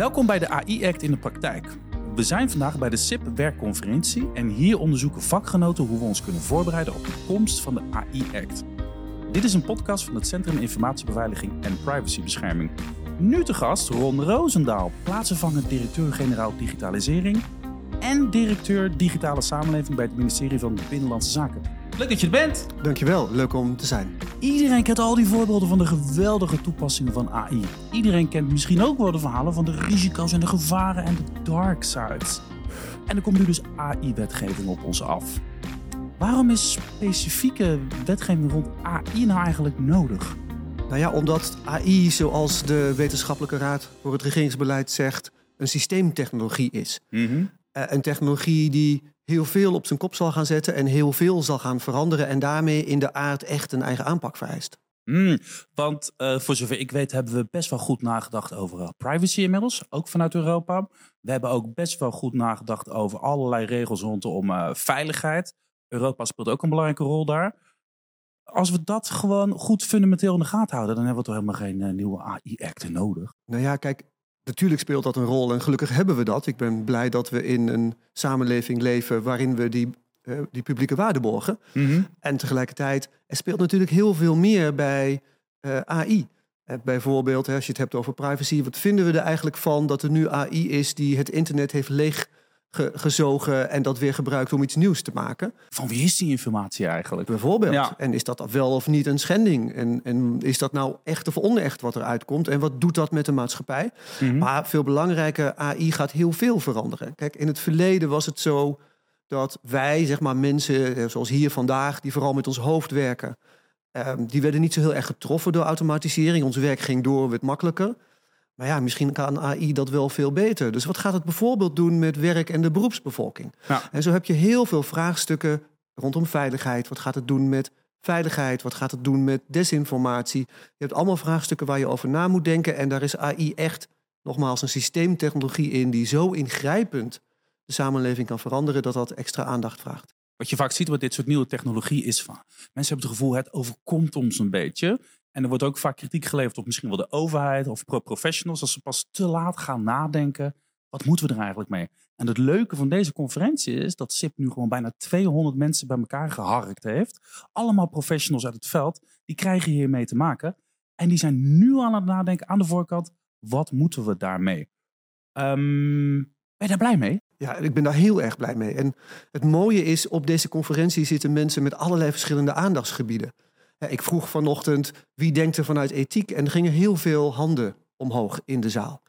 Welkom bij de AI Act in de praktijk. We zijn vandaag bij de SIP werkconferentie en hier onderzoeken vakgenoten hoe we ons kunnen voorbereiden op de komst van de AI Act. Dit is een podcast van het Centrum Informatiebeveiliging en Privacybescherming. Nu te gast Ron Roosendaal, plaatsvervangend directeur-generaal digitalisering en directeur digitale samenleving bij het ministerie van Binnenlandse Zaken. Leuk dat je er bent. Dankjewel, leuk om te zijn. Iedereen kent al die voorbeelden van de geweldige toepassingen van AI. Iedereen kent misschien ook wel de verhalen van de risico's en de gevaren en de dark sides. En er komt nu dus AI-wetgeving op ons af. Waarom is specifieke wetgeving rond AI nou eigenlijk nodig? Nou ja, omdat AI, zoals de Wetenschappelijke Raad voor het Regeringsbeleid zegt, een systeemtechnologie is. Mhm. Een technologie die heel veel op zijn kop zal gaan zetten en heel veel zal gaan veranderen en daarmee in de aard echt een eigen aanpak vereist. Hmm, want eh, voor zover ik weet hebben we best wel goed nagedacht over eh, privacy inmiddels, ook vanuit Europa. We hebben ook best wel goed nagedacht over allerlei regels rondom eh, veiligheid. Europa speelt ook een belangrijke rol daar. Als we dat gewoon goed fundamenteel in de gaten houden, dan hebben we toch helemaal geen eh, nieuwe AI-act nodig. Nou ja, kijk, natuurlijk speelt dat een rol en gelukkig hebben we dat. Ik ben blij dat we in een samenleving leven waarin we die, eh, die publieke waarde borgen. En tegelijkertijd, er speelt natuurlijk heel veel meer bij eh, AI. Eh, bijvoorbeeld, hè, als je het hebt over privacy, wat vinden we er eigenlijk van dat er nu AI is die het internet heeft leeggezogen en dat weer gebruikt om iets nieuws te maken? Van wie is die informatie eigenlijk? Bijvoorbeeld. Ja. En is dat wel of niet een schending? En, en is dat nou echt of onecht wat eruit komt? En wat doet dat met de maatschappij? Mhm. Maar veel belangrijker, AI gaat heel veel veranderen. Kijk, in het verleden was het zo dat wij, zeg maar mensen eh, zoals hier vandaag, die vooral met ons hoofd werken, ehm, die werden niet zo heel erg getroffen door automatisering. Ons werk ging door, werd makkelijker. Maar ja, misschien kan AI dat wel veel beter. Dus wat gaat het bijvoorbeeld doen met werk en de beroepsbevolking? Ja. En zo heb je heel veel vraagstukken rondom veiligheid. Wat gaat het doen met veiligheid? Wat gaat het doen met desinformatie? Je hebt allemaal vraagstukken waar je over na moet denken. En daar is AI echt, nogmaals, een systeemtechnologie in die zo ingrijpend de samenleving kan veranderen dat dat extra aandacht vraagt. Wat je vaak ziet met dit soort nieuwe technologie is van... Mensen hebben het gevoel, het overkomt ons een beetje. En er wordt ook vaak kritiek geleverd op misschien wel de overheid of pro- professionals. Als ze pas te laat gaan nadenken, wat moeten we er eigenlijk mee? En het leuke van deze conferentie is dat SIP nu gewoon bijna 200 mensen bij elkaar geharkt heeft. Allemaal professionals uit het veld. Die krijgen hiermee te maken. En die zijn nu aan het nadenken aan de voorkant. Wat moeten we daarmee? Ehm, ben je daar blij mee? Ja, ik ben daar heel erg blij mee. En het mooie is, op deze conferentie zitten mensen met allerlei verschillende aandachtsgebieden. Ik vroeg vanochtend wie denkt er vanuit ethiek en er gingen heel veel handen omhoog in de zaal.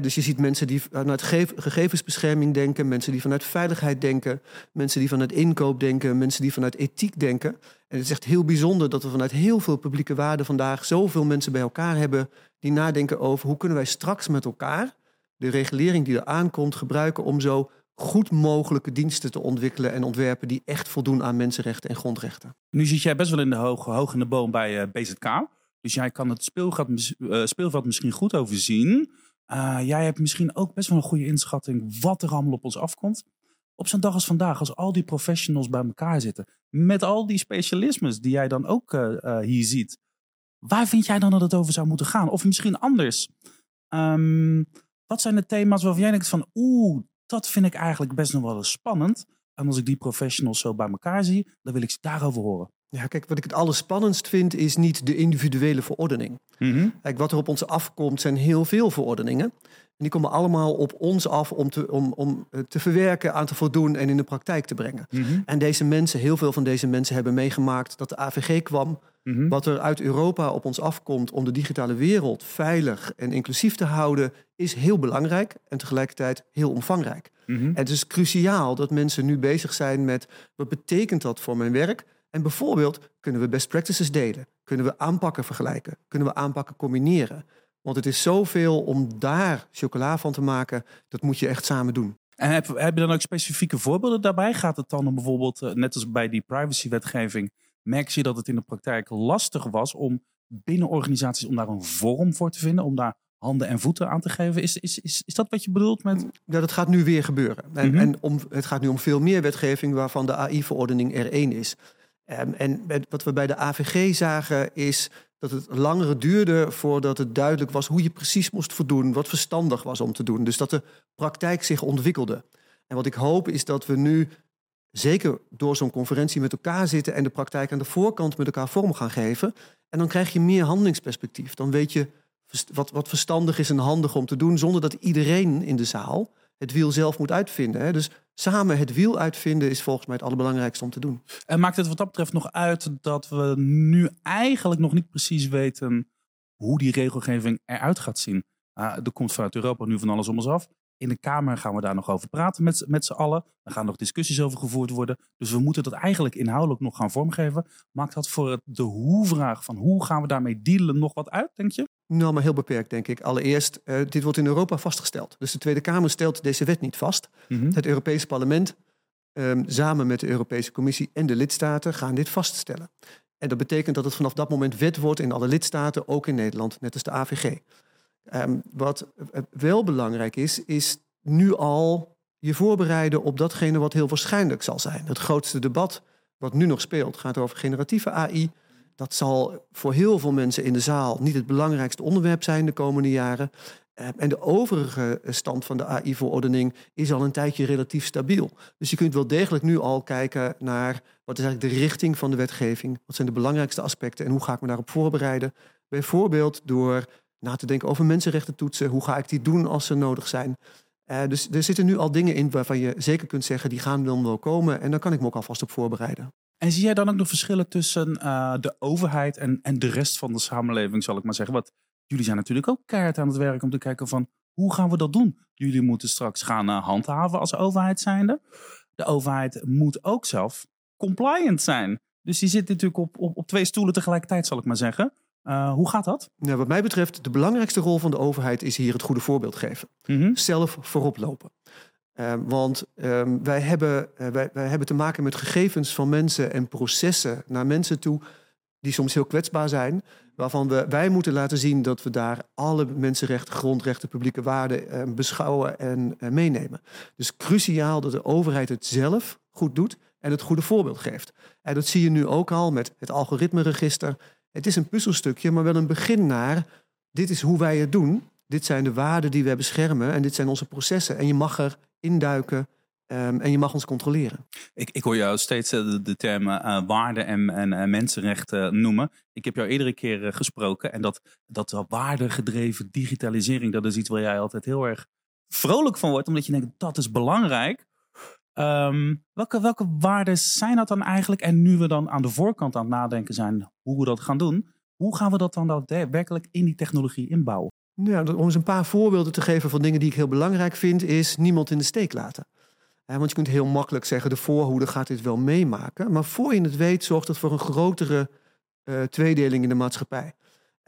Dus je ziet mensen die vanuit ge- gegevensbescherming denken, mensen die vanuit veiligheid denken, mensen die vanuit inkoop denken, mensen die vanuit ethiek denken. En het is echt heel bijzonder dat we vanuit heel veel publieke waarden vandaag zoveel mensen bij elkaar hebben die nadenken over hoe kunnen wij straks met elkaar de regulering die er aankomt gebruiken om zo goed mogelijke diensten te ontwikkelen en ontwerpen die echt voldoen aan mensenrechten en grondrechten. Nu zit jij best wel in de hoog, hoog in de boom bij eh, BZK. Dus jij kan het speelveld, eh, speelveld misschien goed overzien. Eh, jij hebt misschien ook best wel een goede inschatting wat er allemaal op ons afkomt. Op zo'n dag als vandaag, als al die professionals bij elkaar zitten. Met al die specialismes die jij dan ook hier ziet. Waar vind jij dan dat het over zou moeten gaan? Of misschien anders. Ehm, wat zijn de thema's waarvan jij denkt van... Oeh, dat vind ik eigenlijk best nog wel eens spannend. En als ik die professionals zo bij elkaar zie, dan wil ik ze daarover horen. Ja, kijk, wat ik het allerspannendst vind is niet de individuele verordening. Kijk, wat er op ons afkomt zijn heel veel verordeningen. En die komen allemaal op ons af om te, om, om eh, te verwerken, aan te voldoen en in de praktijk te brengen. Mhm. En deze mensen, heel veel van deze mensen hebben meegemaakt dat de AVG kwam. Mhm. Wat er uit Europa op ons afkomt om de digitale wereld veilig en inclusief te houden, is heel belangrijk en tegelijkertijd heel omvangrijk. Mhm. En het is cruciaal dat mensen nu bezig zijn met wat betekent dat voor mijn werk? En bijvoorbeeld kunnen we best practices delen? Kunnen we aanpakken vergelijken? Kunnen we aanpakken combineren? Want het is zoveel om daar chocola van te maken, dat moet je echt samen doen. En heb, heb je dan ook specifieke voorbeelden daarbij? Gaat het dan om bijvoorbeeld, eh, net als bij die privacywetgeving, merk je dat het in de praktijk lastig was om binnen organisaties om daar een vorm voor te vinden, om daar handen en voeten aan te geven? Is, is, is, is dat wat je bedoelt met... Ja, dat gaat nu weer gebeuren. En, Mhm. en om, het gaat nu om veel meer wetgeving waarvan de AI-verordening er één is. Ehm, en wat we bij de AVG zagen is dat het langer duurde voordat het duidelijk was hoe je precies moest voldoen, wat verstandig was om te doen. Dus dat de praktijk zich ontwikkelde. En wat ik hoop is dat we nu, zeker door zo'n conferentie met elkaar zitten en de praktijk aan de voorkant met elkaar vorm gaan geven. En dan krijg je meer handelingsperspectief. Dan weet je wat, wat verstandig is en handig om te doen, zonder dat iedereen in de zaal het wiel zelf moet uitvinden. Hè. Dus samen het wiel uitvinden is volgens mij het allerbelangrijkste om te doen. En maakt het wat dat betreft nog uit dat we nu eigenlijk nog niet precies weten hoe die regelgeving eruit gaat zien? Ah, er komt vanuit Europa nu van alles om ons af. In de Kamer gaan we daar nog over praten met, z'n- met z'n allen. Er gaan nog discussies over gevoerd worden. Dus we moeten dat eigenlijk inhoudelijk nog gaan vormgeven. Maakt dat voor de hoe-vraag van hoe gaan we daarmee dealen nog wat uit, denk je? Nou, maar heel beperkt, denk ik. Allereerst, eh, dit wordt in Europa vastgesteld. Dus de Tweede Kamer stelt deze wet niet vast. Het Europese parlement, ehm, samen met de Europese Commissie en de lidstaten, gaan dit vaststellen. En dat betekent dat het vanaf dat moment wet wordt in alle lidstaten, ook in Nederland, net als de AVG. Ehm, wat wel belangrijk is, is nu al je voorbereiden op datgene wat heel waarschijnlijk zal zijn. Het grootste debat wat nu nog speelt gaat over generatieve AI. Dat zal voor heel veel mensen in de zaal niet het belangrijkste onderwerp zijn de komende jaren. Eh, En de overige stand van de AI-verordening is al een tijdje relatief stabiel. Dus je kunt wel degelijk nu al kijken naar wat is eigenlijk de richting van de wetgeving. Wat zijn de belangrijkste aspecten en hoe ga ik me daarop voorbereiden? Bijvoorbeeld door na te denken over mensenrechten toetsen. Hoe ga ik die doen als ze nodig zijn? Eh, dus er zitten nu al dingen in waarvan je zeker kunt zeggen... die gaan dan wel komen en daar kan ik me ook alvast op voorbereiden. En zie jij dan ook nog verschillen tussen eh, de overheid en, en de rest van de samenleving, zal ik maar zeggen? Want jullie zijn natuurlijk ook keihard aan het werk om te kijken van hoe gaan we dat doen? Jullie moeten straks gaan eh, handhaven als overheid zijnde. De overheid moet ook zelf compliant zijn. Dus die zit natuurlijk op, op, op twee stoelen tegelijkertijd, zal ik maar zeggen. Eh, hoe gaat dat? Nou, wat mij betreft, de belangrijkste rol van de overheid... is hier het goede voorbeeld geven. Mhm. zelf voorop lopen. Eh, want ehm, wij, hebben, eh, wij, wij hebben te maken met gegevens van mensen en processen naar mensen toe die soms heel kwetsbaar zijn. Waarvan we, wij moeten laten zien dat we daar alle mensenrechten, grondrechten, publieke waarden eh, beschouwen en eh, meenemen. Dus cruciaal dat de overheid het zelf goed doet en het goede voorbeeld geeft. En dat zie je nu ook al met het algoritmeregister. Het is een puzzelstukje, maar wel een begin naar dit is hoe wij het doen. Dit zijn de waarden die wij beschermen en dit zijn onze processen. En je mag er induiken ehm, en je mag ons controleren. Ik, ik hoor jou steeds eh, de, termen eh, waarden en, en eh, mensenrechten noemen. Ik heb jou iedere keer eh, gesproken. En dat, dat waardegedreven digitalisering, dat is iets waar jij altijd heel erg vrolijk van wordt. Omdat je denkt, dat is belangrijk. Ehm, welke, welke waarden zijn dat dan eigenlijk? En nu we dan aan de voorkant aan het nadenken zijn hoe we dat gaan doen. Hoe gaan we dat dan daadwerkelijk in die technologie inbouwen? Nou, om eens een paar voorbeelden te geven van dingen die ik heel belangrijk vind, is niemand in de steek laten. Eh, want je kunt heel makkelijk zeggen, de voorhoede gaat dit wel meemaken. Maar voor je het weet, zorgt het voor een grotere uh, tweedeling in de maatschappij.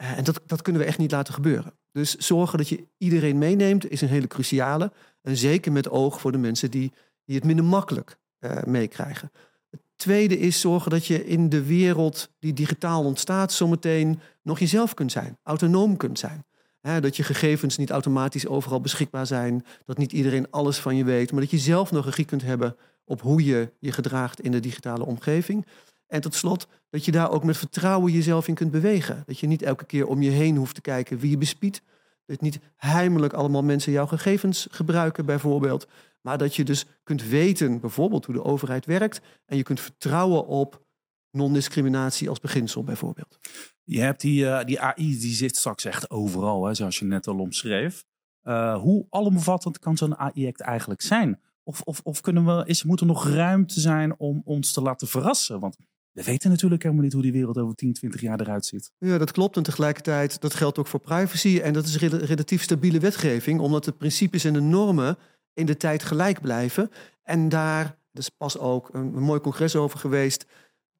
Uh, en dat, dat kunnen we echt niet laten gebeuren. Dus zorgen dat je iedereen meeneemt, is een hele cruciale. En zeker met oog voor de mensen die, die het minder makkelijk uh, meekrijgen. Het tweede is zorgen dat je in de wereld die digitaal ontstaat, zometeen nog jezelf kunt zijn, autonoom kunt zijn. Dat je gegevens niet automatisch overal beschikbaar zijn. Dat niet iedereen alles van je weet. Maar dat je zelf nog regie kunt hebben op hoe je je gedraagt in de digitale omgeving. En tot slot dat je daar ook met vertrouwen jezelf in kunt bewegen. Dat je niet elke keer om je heen hoeft te kijken wie je bespiedt. Dat niet heimelijk allemaal mensen jouw gegevens gebruiken bijvoorbeeld. Maar dat je dus kunt weten bijvoorbeeld hoe de overheid werkt. En je kunt vertrouwen op non-discriminatie als beginsel bijvoorbeeld. Je hebt die, uh, die AI, die zit straks echt overal, hè, zoals je net al omschreef. Uh, hoe alomvattend kan zo'n AI-act eigenlijk zijn? Of, of, of kunnen we, is, moet er nog ruimte zijn om ons te laten verrassen? Want we weten natuurlijk helemaal niet hoe die wereld over 10, 20 jaar eruit ziet. Ja, dat klopt. En tegelijkertijd, dat geldt ook voor privacy. En dat is rel relatief stabiele wetgeving, omdat de principes en de normen in de tijd gelijk blijven. En daar, er is pas ook een, een mooi congres over geweest,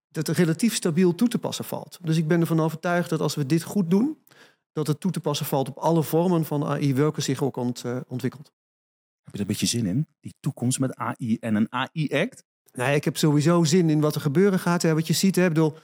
dat het relatief stabiel toe te passen valt. Dus ik ben ervan overtuigd dat als we dit goed doen, dat het toe te passen valt op alle vormen van AI, welke zich ook ont, uh, ontwikkelt. Heb je er een beetje zin in? Die toekomst met AI en een AI-act? Nee, ik heb sowieso zin in wat er gebeuren gaat. Hè. Wat je ziet, hè, ik bedoel,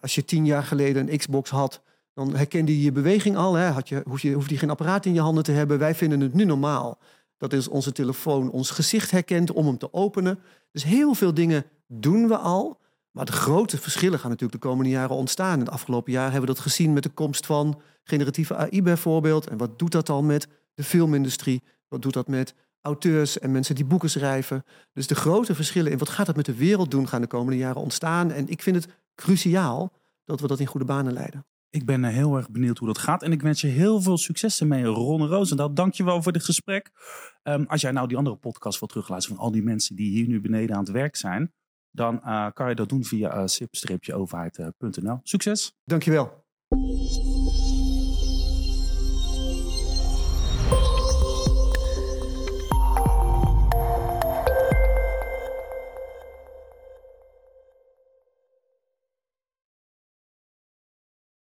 als je tien jaar geleden een Xbox had, dan herkende je je beweging al. Hè. Had je, hoef je, hoefde je geen apparaat in je handen te hebben. Wij vinden het nu normaal. Dat is onze telefoon ons gezicht herkent om hem te openen. Dus heel veel dingen doen we al. Maar de grote verschillen gaan natuurlijk de komende jaren ontstaan. In het afgelopen jaar hebben we dat gezien met de komst van generatieve AI bijvoorbeeld. En wat doet dat dan met de filmindustrie? Wat doet dat met auteurs en mensen die boeken schrijven? Dus de grote verschillen in wat gaat dat met de wereld doen gaan de komende jaren ontstaan. En ik vind het cruciaal dat we dat in goede banen leiden. Ik ben eh, heel erg benieuwd hoe dat gaat. En ik wens je heel veel succes ermee, Ron Roosendaal. Dank je wel voor dit gesprek. Um, als jij nou die andere podcast wil terugluisteren van al die mensen die hier nu beneden aan het werk zijn, dan uh, kan je dat doen via uh, sip-overheid.nl. Succes! Dankjewel.